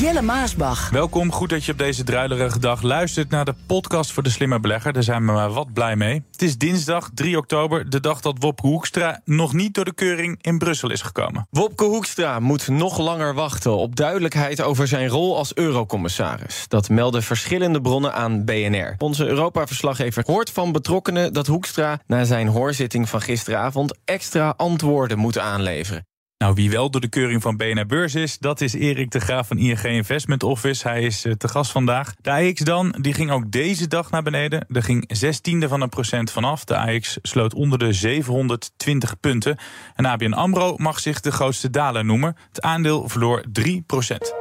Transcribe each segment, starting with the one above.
Jelle Maasbach. Welkom, goed dat je op deze druilerige dag luistert naar de podcast voor de slimme belegger. Daar zijn we maar wat blij mee. Het is dinsdag 3 oktober, de dag dat Wopke Hoekstra nog niet door de keuring in Brussel is gekomen. Wopke Hoekstra moet nog langer wachten op duidelijkheid over zijn rol als eurocommissaris. Dat melden verschillende bronnen aan BNR. Onze Europa-verslaggever hoort van betrokkenen dat Hoekstra na zijn hoorzitting van gisteravond extra antwoorden moet aanleveren. Nou, wie wel door de keuring van BNR Beurs is, dat is Erik de Graaf van ING Investment Office. Hij is eh, te gast vandaag. De AX dan, die ging ook deze dag naar beneden. Er ging zestiende van een procent vanaf. De AX sloot onder de 720 punten. En ABN AMRO mag zich de grootste daler noemen. Het aandeel verloor 3 procent.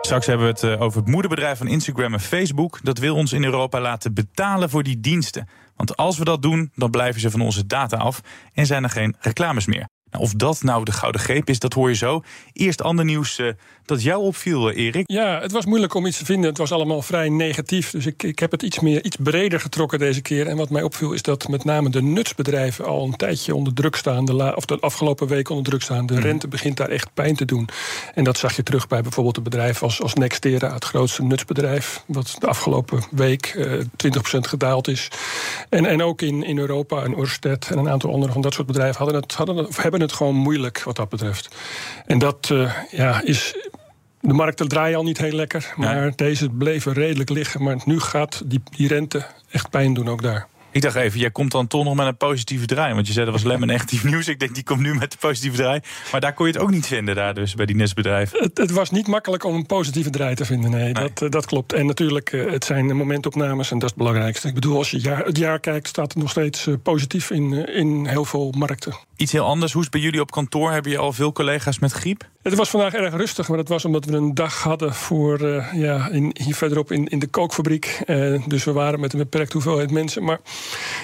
Straks hebben we het eh, over het moederbedrijf van Instagram en Facebook. Dat wil ons in Europa laten betalen voor die diensten. Want als we dat doen, dan blijven ze van onze data af en zijn er geen reclames meer. Nou, of dat nou de gouden greep is, dat hoor je zo. Eerst ander nieuws eh, dat jou opviel, eh, Erik. Ja, het was moeilijk om iets te vinden. Het was allemaal vrij negatief. Dus ik, ik heb het iets, meer, iets breder getrokken deze keer. En wat mij opviel is dat met name de nutsbedrijven al een tijdje onder druk staan. De la, of de afgelopen week onder druk staan. De rente begint daar echt pijn te doen. En dat zag je terug bij bijvoorbeeld een bedrijf als, als Nextera, het grootste nutsbedrijf. Wat de afgelopen week eh 20% gedaald is. En, en ook in, in Europa, en Orsted en een aantal andere van dat soort bedrijven hadden het, hadden het, of hebben het gewoon moeilijk wat dat betreft. En dat eh, ja, is de markten draaien al niet heel lekker, maar deze bleven redelijk liggen. Maar nu gaat die, die rente echt pijn doen ook daar. Ik dacht even, jij komt dan toch nog met een positieve draai. Want je zei dat was maar negatief nieuws. Ik denk, die komt nu met de positieve draai. Maar daar kon je het ook niet vinden, daar dus, bij die nestbedrijven. Het, het was niet makkelijk om een positieve draai te vinden, nee, Dat, eh, dat klopt. En natuurlijk, eh, het zijn momentopnames en dat is het belangrijkste. Ik bedoel, als je jaar, het jaar kijkt, staat het nog steeds eh, positief in, in heel veel markten. Iets heel anders, hoe is bij jullie op kantoor? Hebben je al veel collega's met griep? Het was vandaag erg rustig, maar dat was omdat we een dag hadden voor eh, ja, in, hier verderop in, in de kookfabriek. Eh, dus we waren met een beperkte hoeveelheid mensen. Maar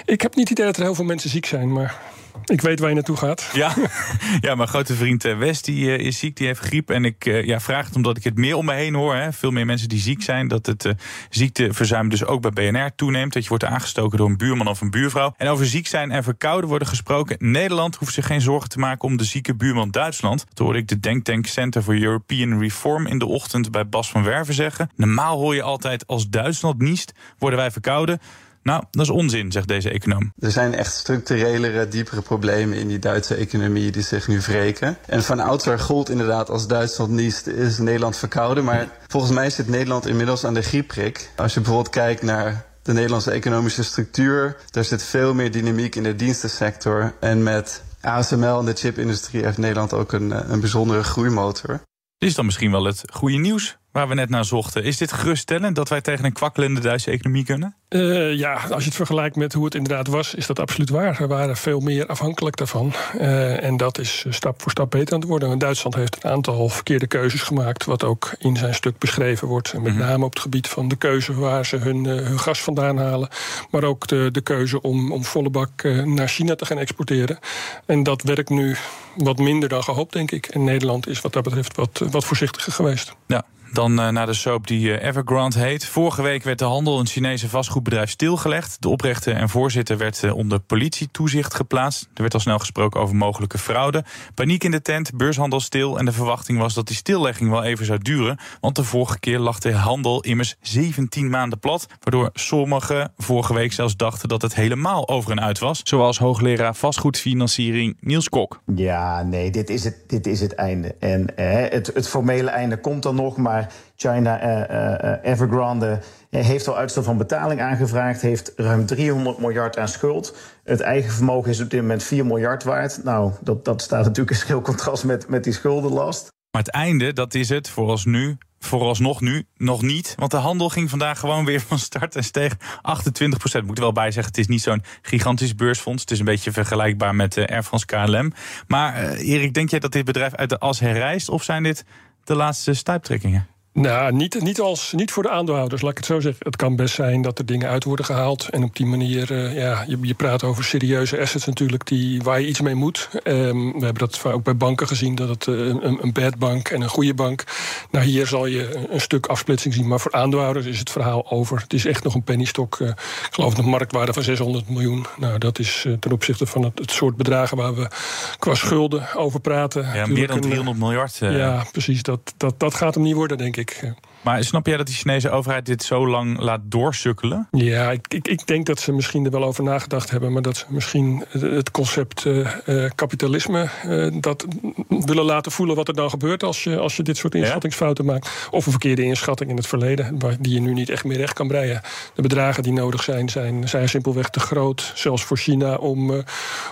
ik heb niet het idee dat er heel veel mensen ziek zijn. Maar ik weet waar je naartoe gaat. Ja, ja mijn grote vriend eh, Wes die, eh, is ziek, die heeft griep. En ik eh, ja, vraag het omdat ik het meer om me heen hoor. Hè. Veel meer mensen die ziek zijn. Dat het ziekteverzuim dus ook bij BNR toeneemt. Dat je wordt aangestoken door een buurman of een buurvrouw. En over ziek zijn en verkouden worden gesproken. Nederland hoeft zich geen zorgen te maken om de zieke buurman Duitsland. Dat hoorde ik de Denktank Center for European Reform in de ochtend bij Bas van Werven zeggen. Normaal hoor je altijd als Duitsland niest, worden wij verkouden. Nou, dat is onzin, zegt deze econoom. Er zijn echt structurelere, diepere problemen in die Duitse economie die zich nu wreken. En van oudsher gold inderdaad als Duitsland niest, is Nederland verkouden. Maar volgens mij zit Nederland inmiddels aan de griepprik. Als je bijvoorbeeld kijkt naar de Nederlandse economische structuur, daar zit veel meer dynamiek in de dienstensector. En met ASML en de chipindustrie heeft Nederland ook een, eh, een bijzondere groeimotor. Dit is dan misschien wel het goede nieuws waar we net naar zochten. Is dit geruststellend dat wij tegen een kwakkelende Duitse economie kunnen? Uh, ja, als je het vergelijkt met hoe het inderdaad was, is dat absoluut waar. We waren veel meer afhankelijk daarvan. Uh, en dat is stap voor stap beter aan het worden. Duitsland heeft een aantal verkeerde keuzes gemaakt, wat ook in zijn stuk beschreven wordt. En met Mhm. name op het gebied van de keuze waar ze hun, uh, hun gas vandaan halen. Maar ook de, de keuze om, om volle bak naar China te gaan exporteren. En dat werkt nu wat minder dan gehoopt, denk ik. En Nederland is wat dat betreft wat, wat voorzichtiger geweest. Ja, dan uh, naar de soap die uh, Evergrande heet. Vorige week werd de handel in het Chinese vastgoedbedrijf stilgelegd. De oprichter en voorzitter werd uh, onder politietoezicht geplaatst. Er werd al snel gesproken over mogelijke fraude. Paniek in de tent, beurshandel stil. En de verwachting was dat die stillegging wel even zou duren. Want de vorige keer lag de handel immers 17 maanden plat. Waardoor sommigen vorige week zelfs dachten dat het helemaal over en uit was. Zoals hoogleraar vastgoedfinanciering Niels Kok. Ja, nee, dit is het, dit is het einde. En het, het formele einde komt dan nog, maar China uh, uh, Evergrande heeft al uitstel van betaling aangevraagd, heeft ruim 300 miljard aan schuld. Het eigen vermogen is op dit moment 4 miljard waard. Nou, dat, dat staat natuurlijk in schil contrast met, met die schuldenlast. Maar het einde, dat is het vooralsnu vooralsnog nu nog niet. Want de handel ging vandaag gewoon weer van start en steeg 28 procent. Moet er wel bij zeggen, het is niet zo'n gigantisch beursfonds. Het is een beetje vergelijkbaar met uh, Air France KLM. Maar uh, Erik, denk jij dat dit bedrijf uit de as herrijst? Of zijn dit de laatste stuiptrekkingen? Nou, niet, niet, als, niet voor de aandeelhouders, laat ik het zo zeggen. Het kan best zijn dat er dingen uit worden gehaald. En op die manier, uh, ja, je, je, praat over serieuze assets natuurlijk die, waar je iets mee moet. Um, we hebben dat ook bij banken gezien, dat het uh, een, een bad bank en een goede bank. Nou, hier zal je een stuk afsplitsing zien. Maar voor aandeelhouders is het verhaal over. Het is echt nog een pennystok. Uh, ik geloof een marktwaarde van 600 miljoen. Nou, dat is ten opzichte van het, het, soort bedragen waar we qua schulden over praten. Ja, meer dan 300 miljard. Ja, precies. Dat, dat, dat gaat hem niet worden, denk ik. Okay. Maar snap jij dat die Chinese overheid dit zo lang laat doorsukkelen? Ja, ik, ik, ik, denk dat ze misschien er wel over nagedacht hebben, maar dat ze misschien het concept uh, kapitalisme uh, dat willen laten voelen wat er dan gebeurt als je, als je dit soort inschattingsfouten ja? maakt. Of een verkeerde inschatting in het verleden, die je nu niet echt meer recht kan breien. De bedragen die nodig zijn, zijn, zijn simpelweg te groot, zelfs voor China, om,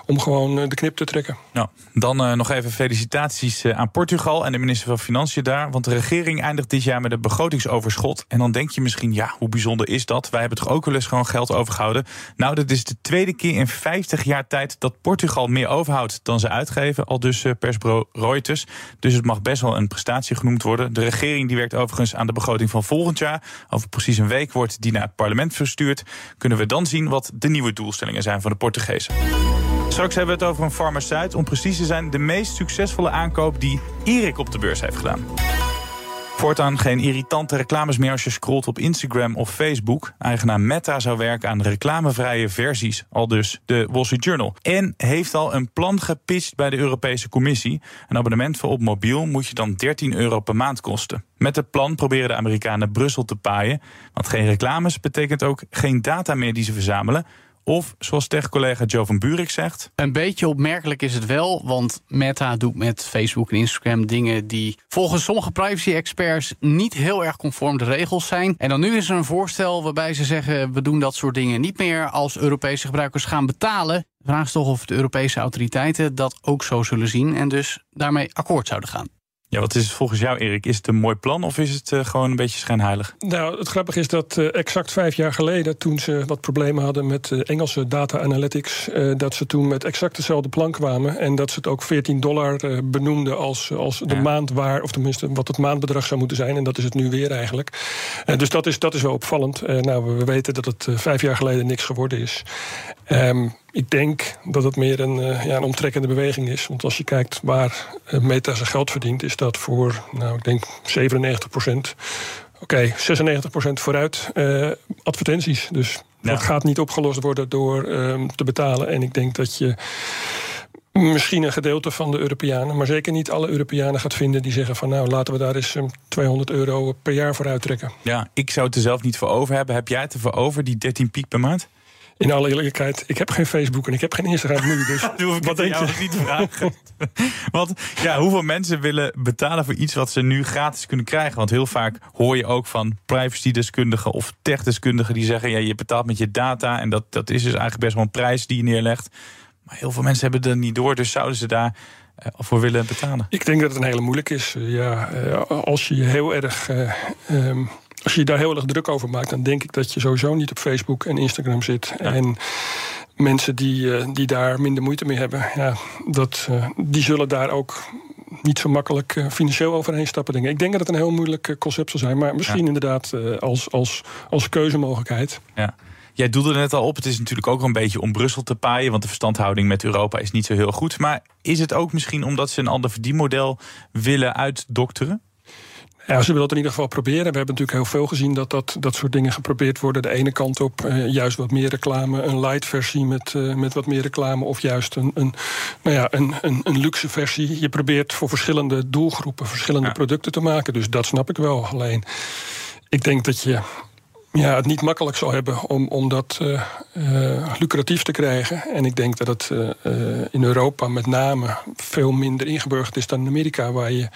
om gewoon de knip te trekken. Nou, dan nog even felicitaties aan Portugal en de minister van Financiën daar, want de regering eindigt dit jaar met een begrotingsoverschot. En dan denk je misschien, ja, hoe bijzonder is dat? Wij hebben toch ook wel eens gewoon geld overgehouden? Nou, dat is de tweede keer in 50 jaar tijd dat Portugal meer overhoudt dan ze uitgeven. Al dus persbureau Reuters. Dus het mag best wel een prestatie genoemd worden. De regering die werkt overigens aan de begroting van volgend jaar. Over precies een week wordt die naar het parlement verstuurd. Kunnen we dan zien wat de nieuwe doelstellingen zijn van de Portugezen. Straks hebben we het over een farmaceut. Om precies te zijn, de meest succesvolle aankoop die Erik op de beurs heeft gedaan. Voortaan geen irritante reclames meer als je scrolt op Instagram of Facebook. Eigenaar Meta zou werken aan reclamevrije versies, al dus de Wall Street Journal. En heeft al een plan gepitcht bij de Europese Commissie. Een abonnement voor op mobiel moet je dan 13 euro per maand kosten. Met het plan proberen de Amerikanen Brussel te paaien. Want geen reclames betekent ook geen data meer die ze verzamelen. Of, zoals tech-collega Joe van Buurik zegt... Een beetje opmerkelijk is het wel, want Meta doet met Facebook en Instagram dingen... die volgens sommige privacy-experts niet heel erg conform de regels zijn. En dan nu is er een voorstel waarbij ze zeggen... we doen dat soort dingen niet meer als Europese gebruikers gaan betalen. De vraag is toch of de Europese autoriteiten dat ook zo zullen zien... en dus daarmee akkoord zouden gaan. Ja, wat is het volgens jou, Erik? Is het een mooi plan of is het uh, gewoon een beetje schijnheilig? Nou, het grappige is dat uh, exact vijf jaar geleden, toen ze wat problemen hadden met uh, Engelse data analytics, dat ze toen met exact dezelfde plan kwamen en dat ze het ook 14 dollar benoemden als, als de ja. maand waar, of tenminste wat het maandbedrag zou moeten zijn. En dat is het nu weer eigenlijk. dus dat is, dat is wel opvallend. nou, we weten dat het vijf jaar geleden niks geworden is. Um, ik denk dat het meer een, uh, ja, een omtrekkende beweging is. Want als je kijkt waar uh, Meta zijn geld verdient, is dat voor, nou, ik denk 97 procent. Oké, okay, 96 procent vooruit uh, advertenties. Dus dat gaat niet opgelost worden door te betalen. En ik denk dat je misschien een gedeelte van de Europeanen, maar zeker niet alle Europeanen gaat vinden die zeggen van nou laten we daar eens 200 euro per jaar voor uittrekken. Ja, ik zou het er zelf niet voor over hebben. Heb jij het er voor over, die 13 piek per maand? In alle eerlijkheid, ik heb geen Facebook en ik heb geen Instagram nu. Dus wat denk je? niet vragen. Want ja, hoeveel mensen willen betalen voor iets wat ze nu gratis kunnen krijgen? Want heel vaak hoor je ook van privacy-deskundigen of tech-deskundigen die zeggen: ja, je betaalt met je data en dat, dat is dus eigenlijk best wel een prijs die je neerlegt. Maar heel veel mensen hebben er niet door, dus zouden ze daar voor willen betalen? Ik denk dat het een hele moeilijk is. Ja, als je je heel erg. Uh, um, als je je daar heel erg druk over maakt, dan denk ik dat je sowieso niet op Facebook en Instagram zit. Ja. En mensen die, uh, die daar minder moeite mee hebben, ja, dat, uh, die zullen daar ook niet zo makkelijk uh, financieel overheen stappen. Denk ik. ik denk dat het een heel moeilijk concept zal zijn, maar misschien ja. inderdaad als, als, als keuzemogelijkheid. Ja. Jij doelde er net al op, het is natuurlijk ook een beetje om Brussel te paaien, want de verstandhouding met Europa is niet zo heel goed. Maar is het ook misschien omdat ze een ander verdienmodel willen uitdokteren? Ja, ze willen het in ieder geval proberen. We hebben natuurlijk heel veel gezien dat dat, dat soort dingen geprobeerd worden. De ene kant op uh, juist wat meer reclame, een light versie met, uh, met wat meer reclame, of juist een, een, nou ja, een, een, een luxe versie. Je probeert voor verschillende doelgroepen verschillende ja. producten te maken. Dus dat snap ik wel. Alleen, ik denk dat je ja, het niet makkelijk zal hebben om, om dat uh, uh, lucratief te krijgen. En ik denk dat het uh, in Europa met name veel minder ingeburgerd is dan in Amerika, waar je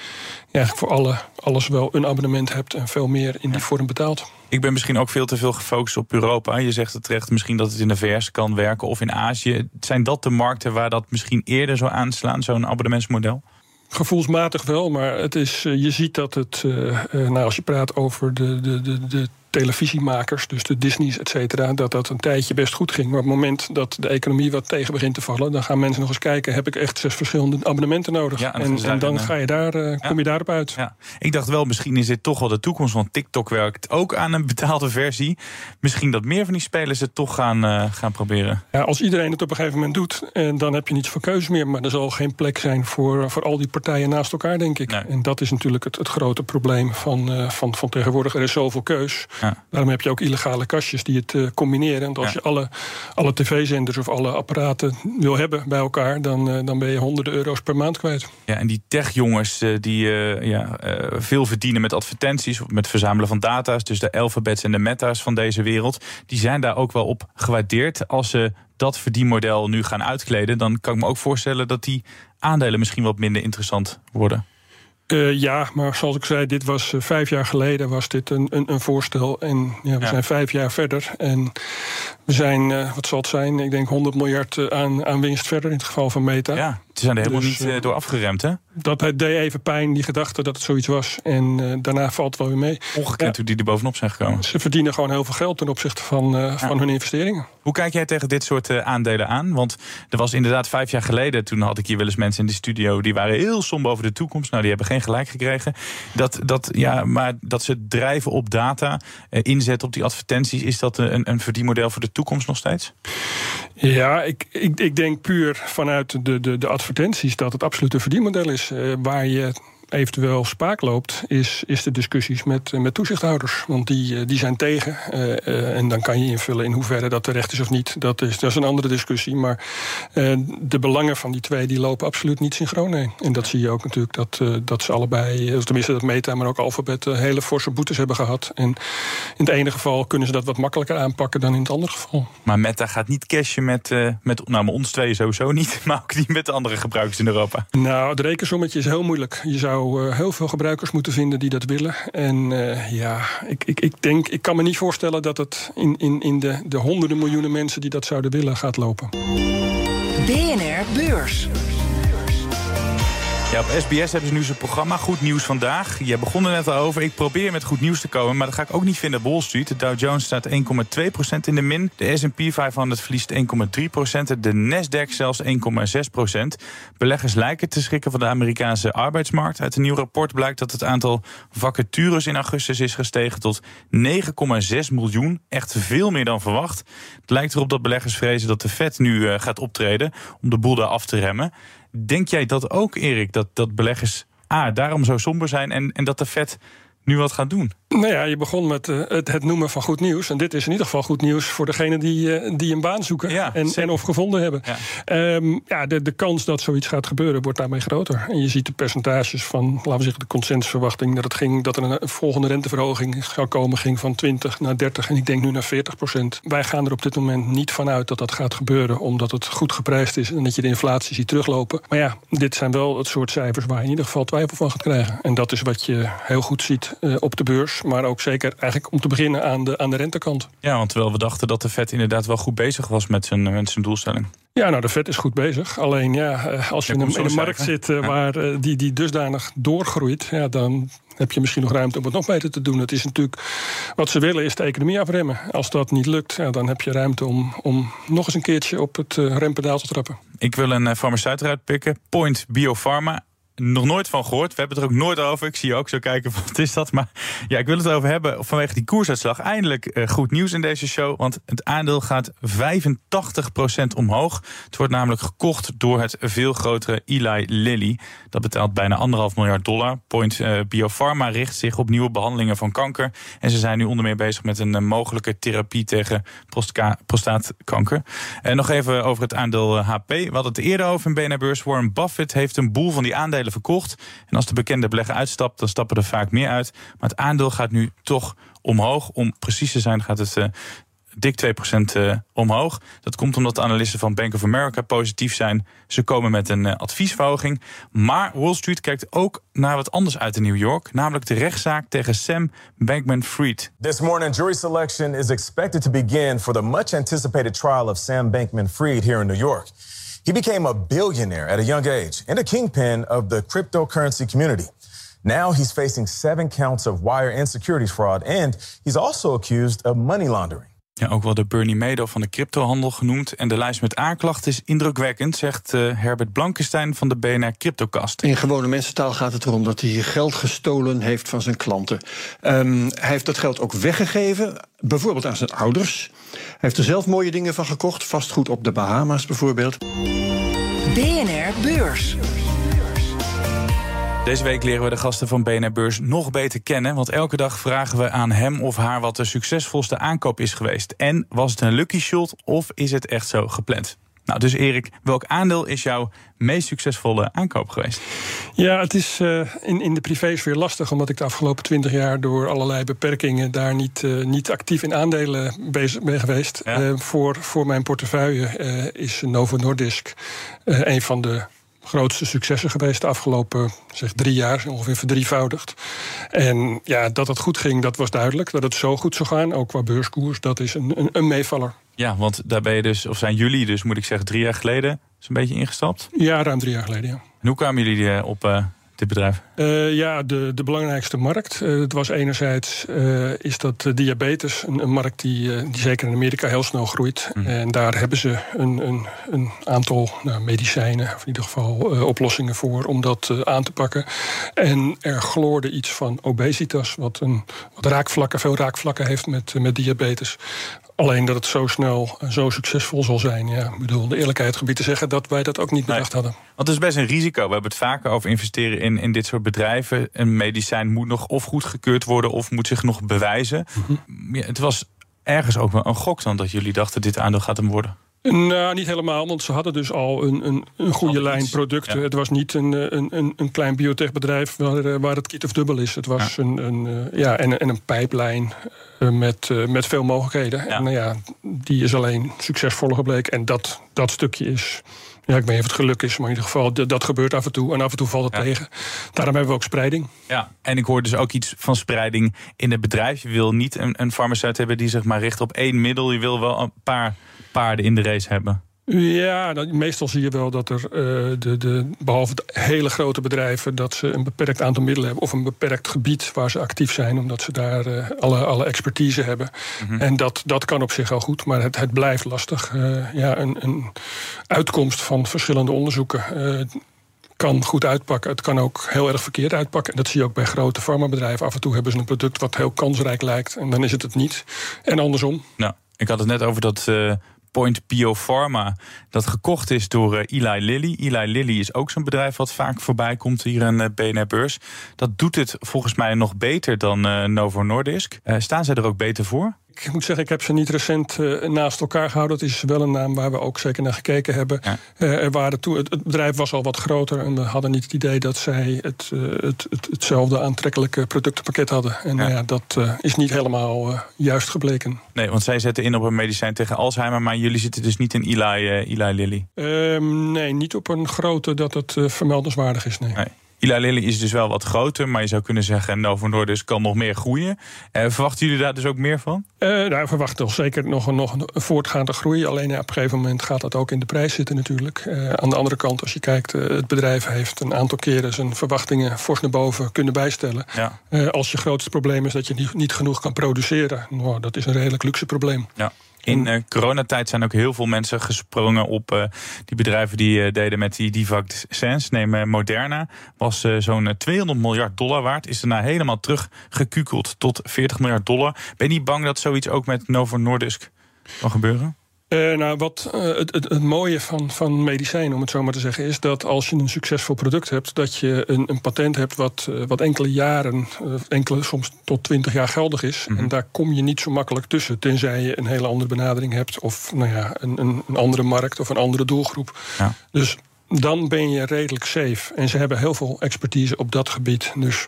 ja, voor alle, alles wel een abonnement hebt en veel meer in die vorm betaalt. Ik ben misschien ook veel te veel gefocust op Europa. Je zegt het terecht, misschien dat het in de VS kan werken of in Azië. Zijn dat de markten waar dat misschien eerder zou aanslaan, zo'n abonnementsmodel? Gevoelsmatig wel, maar het is, je ziet dat het, nou, als je praat over de, de, de, de televisiemakers, dus de Disney's, et cetera, dat dat een tijdje best goed ging. Maar op het moment dat de economie wat tegen begint te vallen, dan gaan mensen nog eens kijken: heb ik echt zes verschillende abonnementen nodig? Ja, en, en, dan ga je daar, uh, kom je daarop uit. Ja. Ik dacht wel, misschien is dit toch wel de toekomst, want TikTok werkt ook aan een betaalde versie. Misschien dat meer van die spelers het toch gaan, uh, gaan proberen. Ja, als iedereen het op een gegeven moment doet, en dan heb je niets voor keuze meer. Maar er zal geen plek zijn voor, voor al die partijen naast elkaar, denk ik. Nee. En dat is natuurlijk het, het grote probleem van, uh, van, van tegenwoordig. Er is zoveel keus. Ja. Daarom heb je ook illegale kastjes die het uh, combineren. Want als ja. je alle, alle tv-zenders of alle apparaten wil hebben bij elkaar, dan, uh, dan ben je honderden euro's per maand kwijt. Ja, en die tech-jongens uh, die ja, veel verdienen met advertenties of met verzamelen van data's, dus de alfabets en de meta's van deze wereld, die zijn daar ook wel op gewaardeerd. Als ze dat verdienmodel nu gaan uitkleden, dan kan ik me ook voorstellen dat die aandelen misschien wat minder interessant worden. Uh, ja, maar zoals ik zei, dit was uh, vijf jaar geleden was dit een, een, een voorstel. En ja, we ja. zijn vijf jaar verder. En we zijn, uh, wat zal het zijn, ik denk 100 miljard aan, aan winst verder in het geval van Meta. Ja, ze zijn er helemaal dus, niet door afgeremd, hè? Dat het deed even pijn, die gedachte dat het zoiets was. En daarna valt het wel weer mee. Ongekend hoe die er bovenop zijn gekomen. Ze verdienen gewoon heel veel geld ten opzichte van, ja. van hun investeringen. Hoe kijk jij tegen dit soort aandelen aan? Want er was inderdaad vijf jaar geleden, toen had ik hier wel eens mensen in de studio... die waren heel somber over de toekomst. Nou, die hebben geen gelijk gekregen. Dat, dat, ja, maar dat ze drijven op data, eh, inzetten op die advertenties, is dat een, een verdienmodel voor de toekomst nog steeds? Ja, ik, ik, ik denk puur vanuit de, de, de advertenties dat het absoluut een verdienmodel is. Uh, waar je eventueel spaak loopt, is, is de discussies met, met toezichthouders. Want die, die zijn tegen. Uh, uh, en dan kan je invullen in hoeverre dat terecht is of niet. Dat is, dat is een andere discussie. Maar uh, de belangen van die twee die lopen absoluut niet synchroon heen. En dat zie je ook natuurlijk dat, dat ze allebei, tenminste dat Meta, maar ook Alphabet, hele forse boetes hebben gehad. En in het ene geval kunnen ze dat wat makkelijker aanpakken dan in het andere geval. Maar Meta gaat niet cashen met, met nou, ons twee sowieso niet, maar ook niet met de andere gebruikers in Europa. Nou, het rekensommetje is heel moeilijk. Je zou uh, heel veel gebruikers moeten vinden die dat willen. En uh, ja, ik, ik, ik denk, ik kan me niet voorstellen dat het in, in, in de, de honderden miljoenen mensen die dat zouden willen gaat lopen. BNR Beurs. Ja, op SBS hebben ze nu zijn programma Goed Nieuws Vandaag. Je begon er net al over. Ik probeer met goed nieuws te komen, maar dat ga ik ook niet vinden op Wall Street. De Dow Jones staat 1,2% in de min. De S&P 500 verliest 1,3%. De Nasdaq zelfs 1,6%. Beleggers lijken te schrikken van de Amerikaanse arbeidsmarkt. Uit een nieuw rapport blijkt dat het aantal vacatures in augustus is gestegen tot 9,6 miljoen. Echt veel meer dan verwacht. Het lijkt erop dat beleggers vrezen dat de Fed nu uh, gaat optreden om de boel daar af te remmen. Denk jij dat ook, Erik, dat, dat beleggers A, daarom zo somber zijn en, en dat de Fed nu wat gaat doen? Nou ja, je begon met uh, het, het, noemen van goed nieuws. En dit is in ieder geval goed nieuws voor degenen die, uh, die een baan zoeken ja, en, en, of gevonden hebben. Ja, um, ja de, de kans dat zoiets gaat gebeuren wordt daarmee groter. En je ziet de percentages van, laten we zeggen, de consensusverwachting dat, het ging, dat er een, volgende renteverhoging zou komen, ging van 20 naar 30 en ik denk nu naar 40 procent. Wij gaan er op dit moment niet vanuit dat dat gaat gebeuren, omdat het goed geprijsd is en dat je de inflatie ziet teruglopen. Maar ja, dit zijn wel het soort cijfers waar je in ieder geval twijfel van gaat krijgen. En dat is wat je heel goed ziet uh, op de beurs maar ook zeker eigenlijk om te beginnen aan de, aan de rentekant. Ja, want terwijl we dachten dat de Fed inderdaad wel goed bezig was met zijn, met zijn doelstelling. Ja, nou, de Fed is goed bezig. Alleen ja, als je in een, in een markt zit uh, ja. waar uh, die, die dusdanig doorgroeit, ja, dan heb je misschien nog ruimte om het nog beter te doen. Het is natuurlijk wat ze willen is de economie afremmen. Als dat niet lukt, ja, dan heb je ruimte om, om nog eens een keertje op het uh, rempedaal te trappen. Ik wil een farmaceut eruit pikken. Point Biopharma nog nooit van gehoord. We hebben het er ook nooit over. Ik zie je ook zo kijken, wat is dat? Maar ja, ik wil het over hebben vanwege die koersuitslag. Eindelijk uh, goed nieuws in deze show, want het aandeel gaat 85% omhoog. Het wordt namelijk gekocht door het veel grotere Eli Lilly. Dat betaalt bijna anderhalf miljard dollar. Point uh, Biopharma richt zich op nieuwe behandelingen van kanker. En ze zijn nu onder meer bezig met een uh, mogelijke therapie tegen prostaatkanker. En nog even over het aandeel HP. We hadden het eerder over in BNR Beurs. Warren Buffett heeft een boel van die aandelen verkocht. En als de bekende belegger uitstapt, dan stappen er vaak meer uit. Maar het aandeel gaat nu toch omhoog. Om precies te zijn gaat het uh, dik 2% uh, omhoog. Dat komt omdat de analisten van Bank of America positief zijn. Ze komen met een uh, adviesverhoging. Maar Wall Street kijkt ook naar wat anders uit in New York. Namelijk de rechtszaak tegen Sam Bankman-Fried. This morning, jury selection is expected to begin for the much anticipated trial of Sam Bankman-Fried here in New York. He became a billionaire at a young age and a kingpin of the cryptocurrency community. Now he's facing seven counts of wire and securities fraud, and he's also accused of money laundering. Ja, ook wel de Bernie Madoff van de cryptohandel genoemd. En de lijst met aanklachten is indrukwekkend, zegt uh, Herbert Blankenstein van de BNR Cryptocast. In gewone mensentaal gaat het erom dat hij geld gestolen heeft van zijn klanten. Um, hij heeft dat geld ook weggegeven, bijvoorbeeld aan zijn ouders. Hij heeft er zelf mooie dingen van gekocht, vastgoed op de Bahama's bijvoorbeeld. BNR Beurs. Deze week leren we de gasten van BNR Beurs nog beter kennen. Want elke dag vragen we aan hem of haar wat de succesvolste aankoop is geweest. En was het een lucky shot of is het echt zo gepland? Nou, dus Erik, welk aandeel is jouw meest succesvolle aankoop geweest? Ja, het is uh, in, in de privésfeer lastig, omdat ik de afgelopen twintig jaar door allerlei beperkingen daar niet, uh, niet actief in aandelen bezig ben geweest. Ja. Uh, voor, voor mijn portefeuille is Novo Nordisk een van de grootste successen geweest de afgelopen zeg, drie jaar, ongeveer verdrievoudigd. En ja, dat het goed ging, dat was duidelijk. Dat het zo goed zou gaan, ook qua beurskoers, dat is een, een, een meevaller. Ja, want daar ben je dus, of zijn jullie dus, moet ik zeggen, drie jaar geleden zo'n beetje ingestapt? Ja, ruim drie jaar geleden, ja. En hoe kwamen jullie op uh, dit bedrijf? Uh, ja, de, de belangrijkste markt. Uh, het was enerzijds uh, is dat diabetes, een, een markt die, die zeker in Amerika heel snel groeit. Mm. En daar hebben ze een, een, een aantal nou, medicijnen, of in ieder geval oplossingen voor om dat aan te pakken. En er gloorde iets van obesitas, wat, een, wat raakvlakken, veel raakvlakken heeft met, met diabetes. Alleen dat het zo snel en zo succesvol zal zijn. Ja, ik bedoel, de eerlijkheid gebied te zeggen dat wij dat ook niet bedacht hadden. Want het is best een risico. We hebben het vaker over investeren in, in dit soort bedrijven. Een medicijn moet nog of goedgekeurd worden of moet zich nog bewijzen. Mm -hmm. ja, het was ergens ook wel een gok dan dat jullie dachten dit aandeel gaat hem worden. Nou, niet helemaal, want ze hadden dus al een, een, een goede lijn producten. Ja. Het was niet een, een, een, een klein biotechbedrijf waar, waar het kit of dubbel is. Het was ja. een, een, ja, en, en een pijplijn met, met veel mogelijkheden. Ja. En nou ja, die is alleen succesvoller gebleken. En dat, dat stukje is ja, ik weet niet of het geluk is, maar in ieder geval, dat, dat gebeurt af en toe. En af en toe valt het ja. tegen. Daarom hebben we ook spreiding. Ja, en ik hoor dus ook iets van spreiding in het bedrijf. Je wil niet een, een farmaceut hebben die zich maar richt op één middel. Je wil wel een paar paarden in de race hebben. Ja, meestal zie je wel dat er, uh, de, de, behalve de hele grote bedrijven, dat ze een beperkt aantal middelen hebben of een beperkt gebied waar ze actief zijn, omdat ze daar uh, alle, alle expertise hebben. Mm -hmm. En dat, dat kan op zich al goed, maar het, het blijft lastig. Uh, ja, een, een uitkomst van verschillende onderzoeken kan goed uitpakken. Het kan ook heel erg verkeerd uitpakken. En dat zie je ook bij grote farmabedrijven. Af en toe hebben ze een product wat heel kansrijk lijkt en dan is het het niet. En andersom. Nou, ik had het net over dat Point Biopharma, dat gekocht is door uh, Eli Lilly. Eli Lilly is ook zo'n bedrijf wat vaak voorbij komt hier in uh, BNR Beurs. Dat doet het volgens mij nog beter dan uh, Novo Nordisk. staan zij er ook beter voor? Ik moet zeggen, ik heb ze niet recent uh, naast elkaar gehouden. Het is wel een naam waar we ook zeker naar gekeken hebben. Ja. Uh, er waren toen, het, het, bedrijf was al wat groter en we hadden niet het idee dat zij het, uh, het, het hetzelfde aantrekkelijke productenpakket hadden. En ja. ja dat is niet helemaal juist gebleken. Nee, want zij zetten in op een medicijn tegen Alzheimer, maar jullie zitten dus niet in Eli, Eli Lilly? Ehm, nee, niet op een grote dat het vermeldenswaardig is. Nee. nee. Eli Lilly is dus wel wat groter, maar je zou kunnen zeggen Novo Nordisk kan nog meer groeien. Uh, verwachten jullie daar dus ook meer van? Uh, nou, we verwachten toch zeker nog een, nog een voortgaande groei. Alleen ja, op een gegeven moment gaat dat ook in de prijs zitten natuurlijk. Uh, aan de andere kant, als je kijkt, het bedrijf heeft een aantal keren zijn verwachtingen fors naar boven kunnen bijstellen. Ja. als je grootste probleem is dat je niet, niet genoeg kan produceren, nou, dat is een redelijk luxe probleem. Ja. In uh, coronatijd zijn ook heel veel mensen gesprongen op uh, die bedrijven die uh, deden met die, die vaccins. Neem Moderna, was zo'n 200 miljard dollar waard. Is daarna helemaal teruggekukeld tot 40 miljard dollar. Ben je niet bang dat zoiets ook met Novo Nordisk kan gebeuren? Uh, nou, wat uh, het, het, het, mooie van, van medicijnen, om het zo maar te zeggen, is dat als je een succesvol product hebt, dat je een, een patent hebt wat, uh, wat enkele jaren, enkele soms tot twintig jaar geldig is. Mm -hmm. En daar kom je niet zo makkelijk tussen, tenzij je een hele andere benadering hebt, of nou ja, een, een, een andere markt of een andere doelgroep. Ja. Dus dan ben je redelijk safe. En ze hebben heel veel expertise op dat gebied. Dus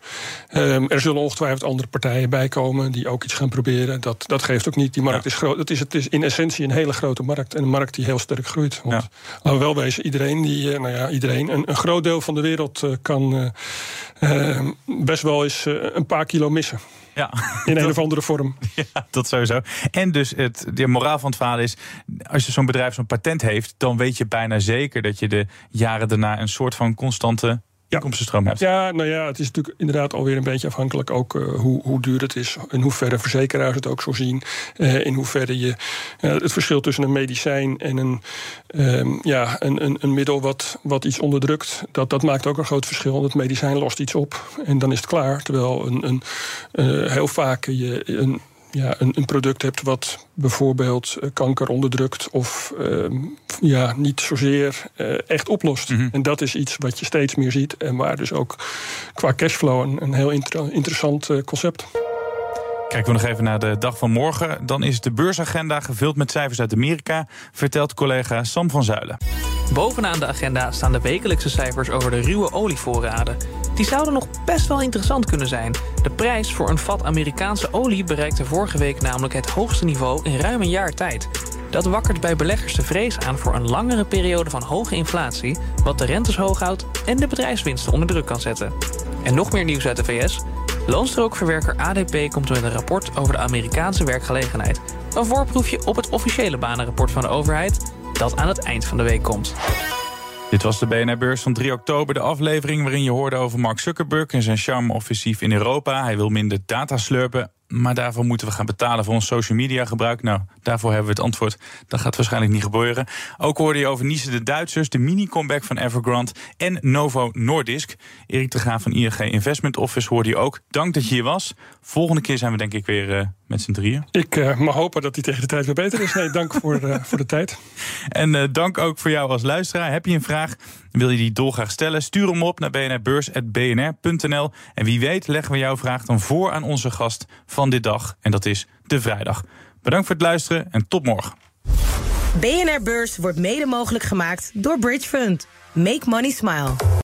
um, er zullen ongetwijfeld andere partijen bij komen die ook iets gaan proberen. Dat, dat geeft ook niet. Die markt ja. is groot. Het is, het is in essentie een hele grote markt. En een markt die heel sterk groeit. Want, ja. Laten we wel wezen, iedereen, die, nou ja, iedereen een, een groot deel van de wereld uh, kan uh, uh, best wel eens een paar kilo missen. Ja. In een of andere vorm. Ja, dat sowieso. En dus het, de moraal van het verhaal is... als je zo'n bedrijf zo'n patent heeft... dan weet je bijna zeker dat je de jaren daarna... een soort van constante inkomstenstroom hebt. Ja, nou ja, het is natuurlijk inderdaad alweer een beetje afhankelijk ook uh, hoe, hoe duur het is. In hoeverre verzekeraars het ook zo zien. Uh, in hoeverre je uh, het verschil tussen een medicijn en een, um, ja, een, een, een, middel wat, wat iets onderdrukt. Dat, dat maakt ook een groot verschil. Het medicijn lost iets op en dan is het klaar. Terwijl een, een, heel vaak je een ja, een, een, product hebt wat bijvoorbeeld uh, kanker onderdrukt of uh, ja, niet zozeer uh, echt oplost. Mm -hmm. En dat is iets wat je steeds meer ziet en waar dus ook qua cashflow een, een heel inter interessant concept. Kijken we nog even naar de dag van morgen. Dan is de beursagenda gevuld met cijfers uit Amerika, vertelt collega Sam van Zuilen. Bovenaan de agenda staan de wekelijkse cijfers over de ruwe olievoorraden. Die zouden nog best wel interessant kunnen zijn. De prijs voor een vat Amerikaanse olie bereikte vorige week namelijk het hoogste niveau in ruim een jaar tijd. Dat wakkert bij beleggers de vrees aan voor een langere periode van hoge inflatie, wat de rentes hoog houdt en de bedrijfswinsten onder druk kan zetten. En nog meer nieuws uit de VS. Loonstrookverwerker ADP komt met een rapport over de Amerikaanse werkgelegenheid. Een voorproefje op het officiële banenrapport van de overheid, dat aan het eind van de week komt. Dit was de BNR-beurs van 3 oktober. De aflevering waarin je hoorde over Mark Zuckerberg en zijn charme-offensief in Europa. Hij wil minder data slurpen. Maar daarvoor moeten we gaan betalen voor ons social media gebruik. Nou, daarvoor hebben we het antwoord. Dat gaat waarschijnlijk niet gebeuren. Ook hoorde je over Nice de Duitsers, de mini-comeback van Evergrande en Novo Nordisk. Erik de Graaf van ING Investment Office hoorde je ook. Dank dat je hier was. Volgende keer zijn we denk ik weer uh, met z'n drieën. Ik uh, mag hopen dat die tegen de tijd weer beter is. Nee, dank voor, uh, voor de tijd. En dank ook voor jou als luisteraar. Heb je een vraag? Wil je die dolgraag stellen? Stuur hem op naar bnrbeurs.bnr.nl. En wie weet leggen we jouw vraag dan voor aan onze gast van dit dag. En dat is de vrijdag. Bedankt voor het luisteren en tot morgen. BNR Beurs wordt mede mogelijk gemaakt door Bridge Fund. Make money smile.